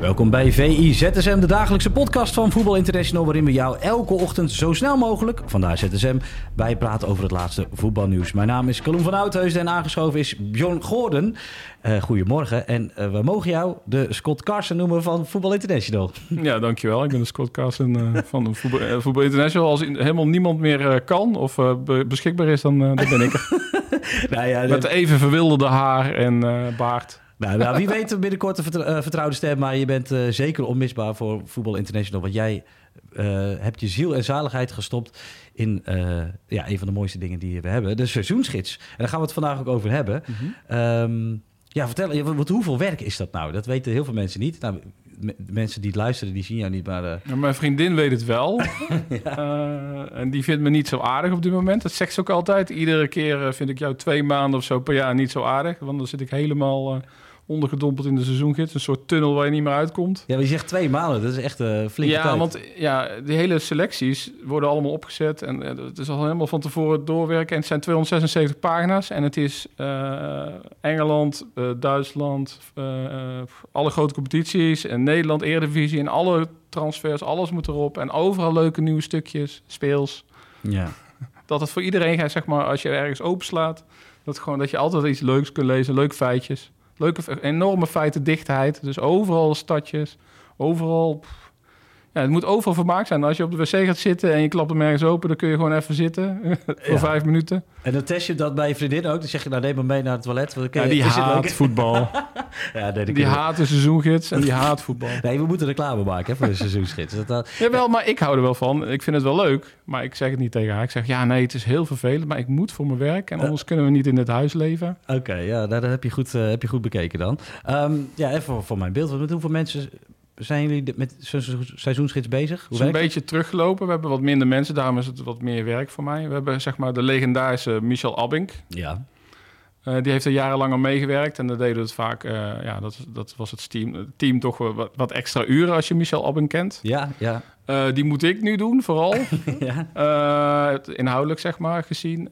Welkom bij VI ZSM, de dagelijkse podcast van Voetbal International, waarin we jou elke ochtend zo snel mogelijk, vandaar ZSM, bijpraten over het laatste voetbalnieuws. Mijn naam is Calum van Oudheusden en aangeschoven is Bjorn Gordon. Uh, goedemorgen en uh, we mogen jou de Scott Carson noemen van Voetbal International. Ja, dankjewel. Ik ben de Scott Carson uh, van Voetbal, Voetbal, International. Als helemaal niemand meer kan of beschikbaar is, dan, dan ben ik er. nou ja, Met even verwilderde haar en baard. Nou, nou, wie weet binnenkort een uh, vertrouwde stem, maar je bent uh, zeker onmisbaar voor Voetbal International. Want jij uh, hebt je ziel en zaligheid gestopt in ja, een van de mooiste dingen die we hebben, de seizoensgids. En daar gaan we het vandaag ook over hebben. Mm -hmm. um, ja, vertel, wat, hoeveel werk is dat nou? Dat weten heel veel mensen niet. Nou, mensen die het luisteren, die zien jou niet, maar... Ja, mijn vriendin weet het wel. ja. en die vindt me niet zo aardig op dit moment. Dat zegt ze ook altijd. Iedere keer vind ik jou twee maanden of zo per jaar niet zo aardig. Want dan zit ik helemaal ondergedompeld in de seizoengids. Een soort tunnel waar je niet meer uitkomt. Ja, maar je zegt twee maanden. Dat is echt een uh, flinke ja, tijd. want ja, die hele selecties worden allemaal opgezet. En uh, het is al helemaal van tevoren doorwerken. En het zijn 276 pagina's. En het is uh, Engeland, Duitsland, alle grote competities. En Nederland, Eredivisie. En alle transfers, alles moet erop. En overal leuke nieuwe stukjes, speels. Ja. Dat het voor iedereen gaat, zeg maar, als je ergens openslaat... Dat, gewoon, dat je altijd iets leuks kunt lezen, leuke feitjes. Leuke, enorme feitendichtheid. Dus overal stadjes, overal... Ja, het moet overal vermaakt zijn. Als je op de wc gaat zitten en je klapt hem ergens open... dan kun je gewoon even zitten voor ja. vijf minuten. En dan test je dat bij je vriendin ook. Dan zeg je, nou neem maar mee naar het toilet. Want ja, die haat voetbal. ja, nee, die haat de seizoengids en die haat voetbal. Nee, we moeten reclame maken hè, voor de seizoensgids. Dat, dat... Jawel, maar ik hou er wel van. Ik vind het wel leuk. Maar ik zeg het niet tegen haar. Ik zeg, ja, nee, het is heel vervelend. Maar ik moet voor mijn werk. En anders kunnen we niet in het huis leven. Oké, okay, ja, dat heb je goed, uh, heb je goed bekeken dan. Um, ja, even voor, voor mijn beeld. Met hoeveel mensen zijn jullie met zo'n seizoensgids bezig? Hoe is een beetje teruggelopen. We hebben wat minder mensen, daarom is het wat meer werk voor mij. We hebben zeg maar de legendarische Michel Abink. Ja. Uh, die heeft er jarenlang aan meegewerkt en dan deden we het vaak. Uh, ja, dat, dat was het team, het team toch wat, wat, extra uren als je Michel Abink kent. Ja, ja. Uh, die moet ik nu doen, vooral. ja. inhoudelijk, zeg maar, gezien.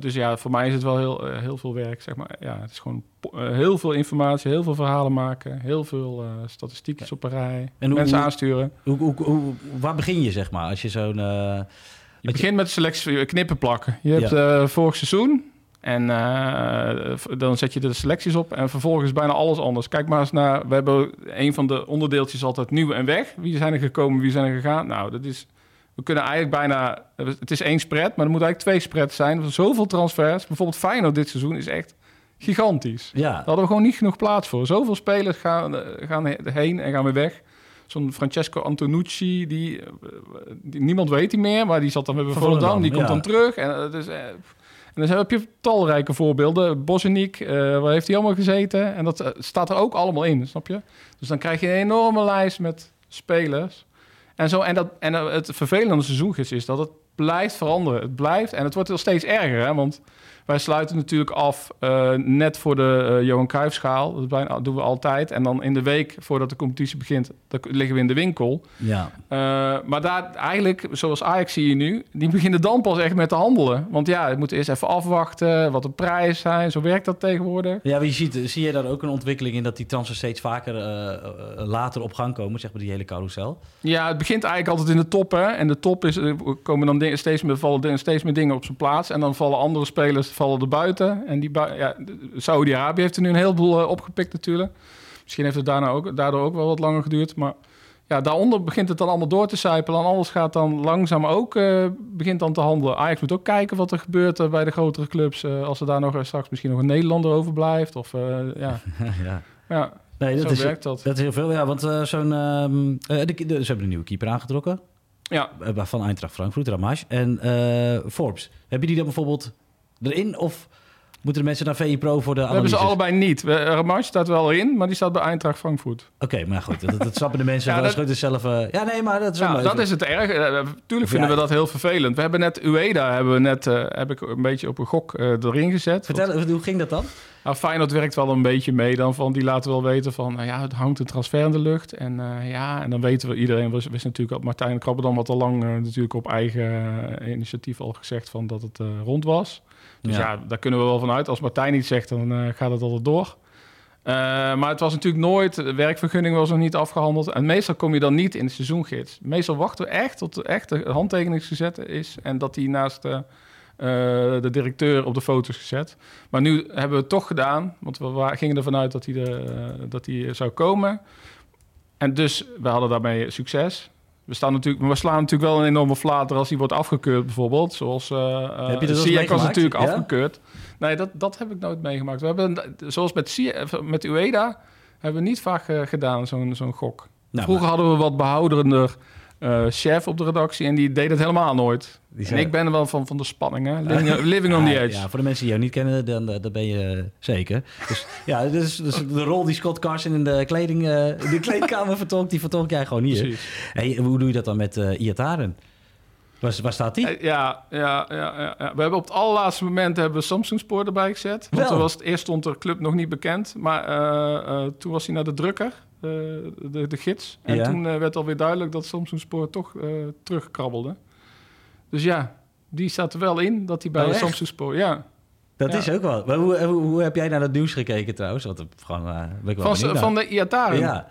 dus ja, voor mij is het wel heel, heel veel werk, zeg maar. Ja, het is gewoon heel veel informatie, heel veel verhalen maken, heel veel statistieken op een rij, en hoe, mensen aansturen. Hoe, hoe, hoe, waar begin je, zeg maar, als je zo'n... je begint met selectie knippen plakken. Je hebt vorig seizoen en uh, dan zet je de selecties op en vervolgens bijna alles anders. Kijk maar eens naar, we hebben een van de onderdeeltjes altijd nieuw en weg. Wie zijn er gekomen, wie zijn er gegaan? Nou, dat is, we kunnen eigenlijk bijna, het is één spread, maar er moet eigenlijk twee spreads zijn. Zoveel transfers, bijvoorbeeld Feyenoord dit seizoen is echt gigantisch. Ja. Daar hadden we gewoon niet genoeg plaats voor. Zoveel spelers gaan, gaan heen en gaan weer weg. Zo'n Francesco Antonucci, die, die, niemand weet die meer, maar die zat dan weer bij Volendam. Die komt ja. dan terug en het is... En dan heb je talrijke voorbeelden. Bosniek, uh, waar heeft hij allemaal gezeten? En dat uh, staat er ook allemaal in, snap je? Dus dan krijg je een enorme lijst met spelers. En, zo, en, dat, en het vervelende seizoen is dat het blijft veranderen. Het blijft en het wordt wel steeds erger, hè? want wij sluiten natuurlijk af uh, net voor de uh, Johan Cruijffschaal. Dat bijna, doen we altijd. En dan in de week voordat de competitie begint, dan liggen we in de winkel. Ja. Uh, maar daar eigenlijk, zoals Ajax zie je nu, die beginnen dan pas echt met te handelen. Want ja, het moet eerst even afwachten wat de prijzen zijn. Zo werkt dat tegenwoordig. Ja, maar je ziet, zie je daar ook een ontwikkeling in dat die transfers steeds vaker later op gang komen, zeg maar die hele carousel? Ja, het begint eigenlijk altijd in de top. Hè? En de top is, komen dan steeds meer, vallen steeds meer dingen op zijn plaats. En dan vallen andere spelers vallen er buiten. En die ja, Saudi-Arabië heeft er nu een heleboel uh, opgepikt natuurlijk. Misschien heeft het daarna ook, daardoor ook wel wat langer geduurd. Maar ja, daaronder begint het dan allemaal door te sijpelen. En alles gaat dan langzaam ook, uh, begint dan te handelen. Ajax moet ook kijken wat er gebeurt uh, bij de grotere clubs. als er daar nog straks misschien nog een Nederlander overblijft. Of ja. ja. ja. Nee, dat is, dat. dat. is heel veel. Ja, want zo'n. De, de, ze hebben een nieuwe keeper aangetrokken. Ja. Van Eintracht Frankfurt, Ramage. En Forbes. Hebben die dan bijvoorbeeld erin? Of Moeten de mensen naar VI Pro voor de We hebben ze allebei niet. We- Remarche staat wel in, maar die staat bij Eintracht Frankfurt. Oké, maar goed, dat, dat snappen de mensen Ja, wel. dat- is zelf... eh, ja, nee, maar dat is Ja, dat is het erg. Eh, tuurlijk vinden Ja. we dat heel vervelend. We hebben net Ueda, hebben we net, eh, heb ik een beetje op een gok eh, erin gezet. Vertel, hoe ging dat dan? Nou, Feyenoord werkt wel een beetje mee dan van die laten wel weten van nou ja, het hangt een transfer in de lucht. En eh, ja, en dan weten we, iedereen wist, wist natuurlijk dat Martijn Krabberdam wat al lang eh, natuurlijk op eigen eh, initiatief al gezegd van dat het rond was. Dus Ja. ja. daar kunnen we wel vanuit. Als Martijn iets zegt, dan gaat het altijd door. Maar het was natuurlijk nooit, de werkvergunning was nog niet afgehandeld. En meestal kom je dan niet in de seizoengids. Meestal wachten we echt tot de echte handtekening gezet is. En dat die naast de, de directeur op de foto's gezet. Maar nu hebben we het toch gedaan. Want we gingen ervan uit dat hij, de, eh, dat hij zou komen. En dus we hadden daarmee succes. We, staan natuurlijk, we slaan natuurlijk wel een enorme flater als hij wordt afgekeurd, bijvoorbeeld. Zoals uh, Heb je dat was natuurlijk Ja? afgekeurd. Nee, dat, dat heb ik nooit meegemaakt. We hebben, zoals met, met Ueda, hebben we niet vaak eh, gedaan, zo'n zo'n gok. Nou, Vroeger maar hadden we wat behouderender eh, chef op de redactie en die deed het helemaal nooit. die En ik ben er wel van, van de spanning, hè? Living, living on the edge. Ja, voor de mensen die jou niet kennen, dan, eh, dan ben je eh, zeker. Dus ja, dus, dus de rol die Scott Carson in de, kleding, in de kleedkamer vertolkt, die vertolk jij gewoon hier. Hey, hoe doe je dat dan met eh Iataren? Waar, waar staat die? Ja, ja, ja, ja. We hebben op het allerlaatste moment hebben we Samsung Spoor erbij gezet. Want toen was het, eerst stond de club nog niet bekend. Maar toen was hij naar de drukker, de, de gids. En Ja. toen eh, werd alweer duidelijk dat Samsung Spoor toch eh terugkrabbelde. Dus ja, die staat er wel in, dat hij bij Oh? Samsung Spoor... Ja. Dat ja. is ook wel. Maar hoe, hoe, hoe heb jij naar dat nieuws gekeken trouwens? Want ik gewoon, eh, ben ik wel Van, van de Iataren. Ja.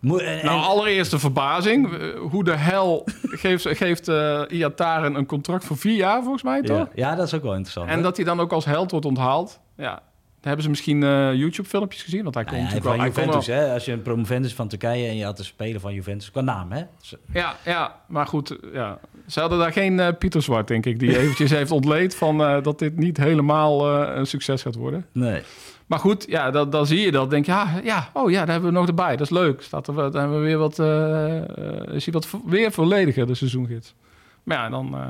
Moe- en- en- Nou, allereerst de verbazing. Eh, Hoe de hel geeft, geeft eh Iataren een contract voor vier jaar, volgens mij, toch? ja. ja, dat is ook wel interessant. En hè? dat hij dan ook als held wordt onthaald. Ja, hebben ze misschien eh, YouTube-filmpjes gezien? Want hij Nou ja, natuurlijk wel... Kon Juventus, wel hè? Als je een promovendus van Turkije en je had een speler van Juventus, qua naam, hè? Dus, ja, ja, maar goed. Ja. Ze hadden daar geen eh, Pieter Zwart, denk ik... die eventjes heeft ontleed van eh, dat dit niet helemaal eh, een succes gaat worden. nee. Maar goed, ja, dan, dan zie je dat. denk je, ja, ja, oh ja, daar hebben we nog erbij. Dat is leuk. Staat er, dan hebben we weer wat... eh, eh, is hij wat weer vollediger, de seizoengids. Maar ja, dan eh,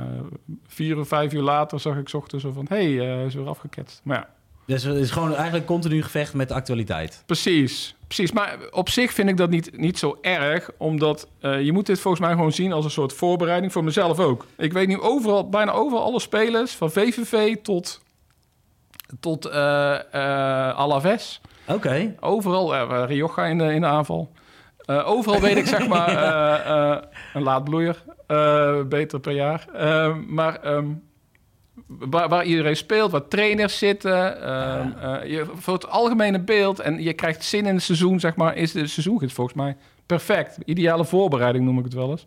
vier of vijf uur later zag ik 's ochtends zo van... hé, hey, eh, is weer afgeketst. Maar ja, Dus het is gewoon eigenlijk continu gevecht met de actualiteit. Precies, precies. Maar op zich vind ik dat niet, niet zo erg, omdat eh, je moet dit volgens mij gewoon zien als een soort voorbereiding voor mezelf ook. Ik weet nu overal, bijna overal alle spelers, van VVV tot, tot eh eh, Alaves. Oké. Overal, eh Rioja in de, in de aanval. Overal weet ik zeg maar een laadbloeier, beter per jaar. Maar ehm, waar, waar iedereen speelt, waar trainers zitten, ehm, eh, je, voor het algemene beeld en je krijgt zin in het seizoen, zeg maar, is de seizoengids volgens mij perfect. Ideale voorbereiding noem ik het wel eens.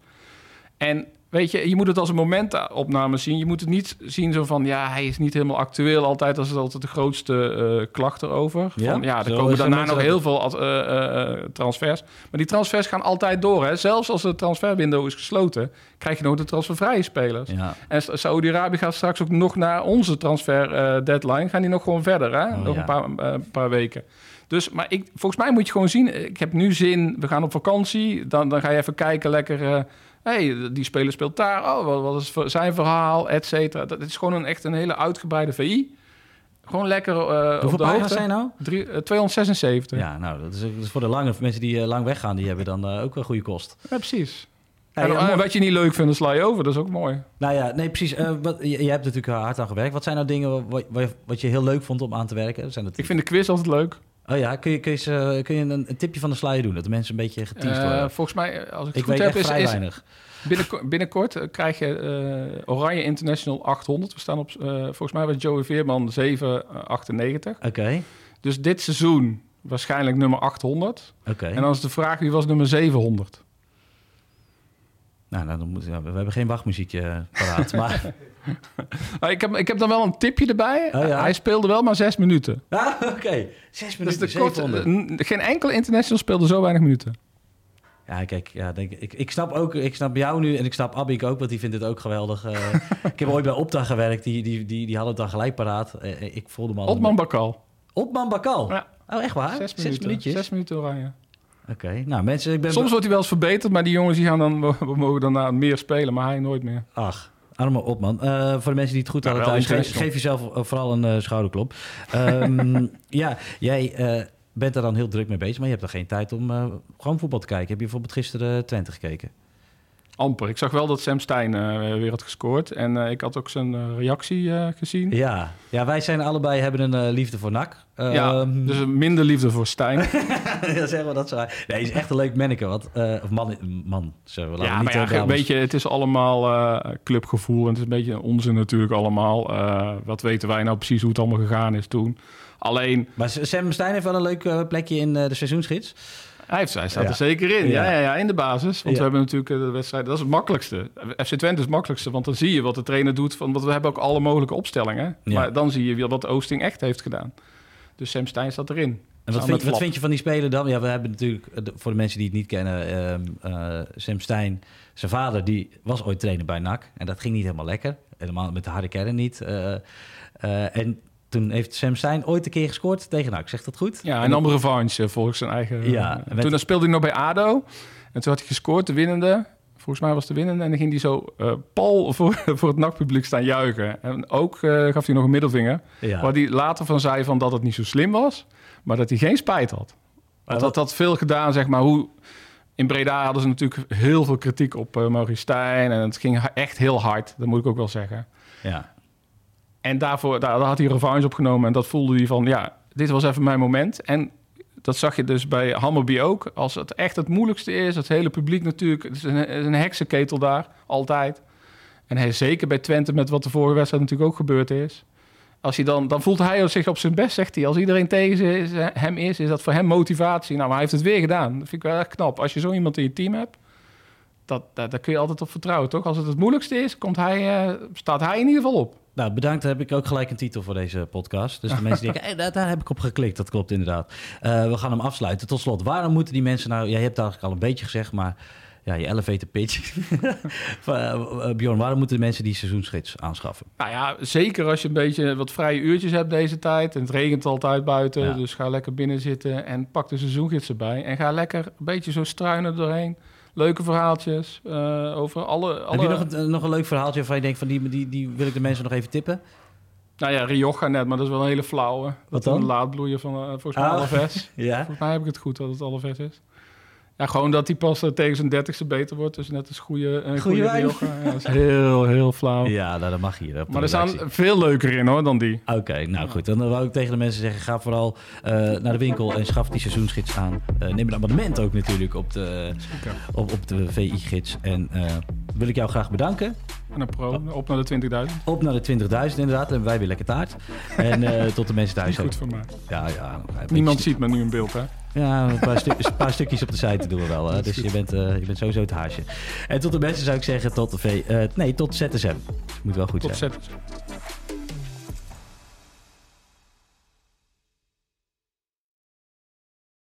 En weet je, je moet het als een momentopname zien. Je moet het niet zien zo van, ja, hij is niet helemaal actueel. Altijd als het altijd de grootste eh klacht erover. Ja? Van, ja, er komen daarna nog heel veel eh, transfers. Maar die transfers gaan altijd door. Hè? Zelfs als de transferwindow is gesloten, krijg je nog de transfervrije spelers. Ja. En Sa- Saudi-Arabië gaat straks ook nog naar onze transfer deadline. Gaan die nog gewoon verder, hè? Oh, nog ja. een paar, paar weken. Dus, maar ik, volgens mij moet je gewoon zien, ik heb nu zin, we gaan op vakantie. Dan, dan ga je even kijken, lekker, hey, die speler speelt daar. Oh, wat, wat is voor- zijn verhaal, et cetera. Dat is gewoon een, echt een hele uitgebreide VI. Gewoon lekker eh op Hoeveel de pagina's hoogte. zijn nou? Drie, eh, 276. Ja, Ja, nou, dat is, dat is voor de lange mensen die eh, lang weggaan, die hebben dan eh, ook een goede kost. precies. Ja, en, eh, mooi. wat je niet leuk vindt, dan sla je over. Dat is ook mooi. Nou ja, nee, precies. Eh, wat, je, je hebt natuurlijk hard aan gewerkt. Wat zijn nou dingen wat, wat, wat je heel leuk vond om aan te werken? Zijn dat... Ik vind de quiz altijd leuk. Oh ja, kun je, kun je, eens, kun je een, een tipje van de sluier doen? Dat de mensen een beetje geteased Eh, worden. volgens mij, eh, als ik het Ik goed weet heb, echt is, vrij is weinig. binnenkort, binnenkort eh, krijg je Oranje International 800. We staan op, volgens mij was Joey Veerman 798. Oké, Dus dit seizoen waarschijnlijk nummer 800. oké. En dan is de vraag, wie was nummer 700? Nou, nou, dan moet, ja, we hebben geen wachtmuziekje eh, paraat. maar, ik, heb, ik heb dan wel een tipje erbij. Oh ja? Hij speelde wel maar zes minuten. ah, oké. Zes Dus minuten, de kort, 700. eh, n- geen enkele international speelde zo weinig minuten. Ja, kijk, ja, denk, ik, ik snap ook, ik snap jou nu en ik snap Abik ook, want die vindt het ook geweldig. eh. ik heb ooit bij Opta gewerkt, die, die, die, die hadden het dan gelijk paraat. Eh, ik voelde me al... Otman Bakal. Opman Bakal? Ja. Oh, echt waar? Zes minuten. minuutjes? Zes minuten oranje. Oké, nou mensen, ik ben... Soms wordt hij wel eens verbeterd, maar die jongens die gaan dan, we mogen daarna meer spelen, maar hij nooit meer. Ach, arme Opman. Uh, voor de mensen die het goed hadden thuis, geef, geef, jezelf vooral een schouderklop. Um, ja, jij bent er dan heel druk mee bezig, maar je hebt er geen tijd om gewoon voetbal te kijken. Heb je bijvoorbeeld gisteren Twente gekeken? Amper. Ik zag wel dat Sam Stein uh, weer had gescoord. En uh, ik had ook zijn uh, reactie gezien. Ja. ja, wij zijn allebei hebben een liefde voor NAC. Ja, um... dus minder liefde voor Stijn. ja, zeg maar dat zo. Nee, hij is echt een leuk manneke. Wat, of man, man zeggen we. Ja, maar ja, een beetje, het is allemaal clubgevoel. En het is een beetje onzin natuurlijk allemaal. wat weten wij nou precies hoe het allemaal gegaan is toen? Alleen... Maar Sam Stein heeft wel een leuk plekje in de seizoensgids. Hij, heeft, hij staat er zeker in. Ja. Ja, ja, in de basis. Want we hebben natuurlijk eh, de wedstrijd. Dat is het makkelijkste. FC Twente is het makkelijkste. Want dan zie je wat de trainer doet. Van, want we hebben ook alle mogelijke opstellingen. Maar dan zie je weer wat Oosting echt heeft gedaan. Dus Sam Stein staat erin. En wat vind, wat vind, je van die speler dan? Ja, we hebben natuurlijk, eh, voor de mensen die het niet kennen, uh, Sam Stein, zijn vader, die was ooit trainer bij NAC. En dat ging niet helemaal lekker. Helemaal met de harde kern niet. en toen heeft Sam Stein ooit een keer gescoord tegen NAC. Zegt dat goed? Ja, een andere revanche volgens zijn eigen... Ja, met... Toen speelde hij nog bij ADO. En toen had hij gescoord, de winnende. Volgens mij was de winnende. En dan ging hij zo uh, pal voor, voor het NAC-publiek staan juichen. En ook uh, gaf hij nog een middelvinger. Ja. Waar hij later van zei van dat het niet zo slim was. Maar dat hij geen spijt had. Maar dat had veel gedaan, zeg maar, hoe... In Breda hadden ze natuurlijk heel veel kritiek op uh, Maurice Stijn. En het ging echt heel hard, dat moet ik ook wel zeggen. Ja. En daarvoor daar, had hij revanche opgenomen. En dat voelde hij van, ja, dit was even mijn moment. En dat zag je dus bij Hammerby ook. Als het echt het moeilijkste is, het hele publiek natuurlijk... Het is een, heksenketel daar, altijd. En hij, zeker bij Twente met wat de vorige wedstrijd natuurlijk ook gebeurd is. Als hij dan, dan voelt hij zich op zijn best, zegt hij. Als iedereen tegen hem is, is dat voor hem motivatie. Nou, maar hij heeft het weer gedaan. Dat vind ik wel echt knap. Als je zo iemand in je team hebt, dat, dat, daar kun je altijd op vertrouwen, toch? Als het het moeilijkste is, komt hij, uh, staat hij in ieder geval op. Nou, bedankt. Dan heb ik ook gelijk een titel voor deze podcast. Dus de mensen denken, hey, daar, daar, heb ik op geklikt. Dat klopt inderdaad. Uh, we gaan hem afsluiten. Tot slot, waarom moeten die mensen nou... Jij hebt het eigenlijk al een beetje gezegd, maar... Ja, je elevator pitch. uh, Bjorn, waarom moeten de mensen die seizoensgids aanschaffen? Nou ja, zeker als je een beetje wat vrije uurtjes hebt deze tijd. En het regent altijd buiten. Dus ga lekker binnen zitten en pak de seizoensgids erbij. En ga lekker een beetje zo struinen doorheen leuke verhaaltjes uh, over alle, alle... Heb je nog een, nog een leuk verhaaltje waarvan je denkt van die, die, die wil ik de mensen nog even tippen? Nou ja, Rioja net, maar dat is wel een hele flauwe. Wat dan? Een laadbloeien van uh, volgens mij ah, ja. Volgens mij heb ik het goed dat het Alves is. Ja, gewoon dat hij pas uh, tegen zijn dertigste beter wordt. Dus net als goede, een goede Rioja. Ja, dat is heel, heel flauw. Ja, nou, dat mag hier. Maar er staan veel leuker in hoor, dan die. Oké, nou goed. Dan wou ik tegen de mensen zeggen, ga vooral uh, naar de winkel en schaf die seizoensgids aan. Uh, neem een abonnement ook natuurlijk op de, op, op de VI-gids. En wil ik jou graag bedanken. En een pro, op naar de 20.000. Op naar de 20.000 inderdaad. En wij weer lekker taart. En tot de mensen thuis. Goed voor mij. Ja, ja. Niemand ziet me nu in beeld hè. Ja, een paar, een paar, stukjes op de site doen we wel. Hè? Dus je bent, uh, je bent sowieso het haasje. En tot de mensen zou ik zeggen, tot de V. Uh, nee, tot ZSM. Moet wel goed tot zijn. ZSM.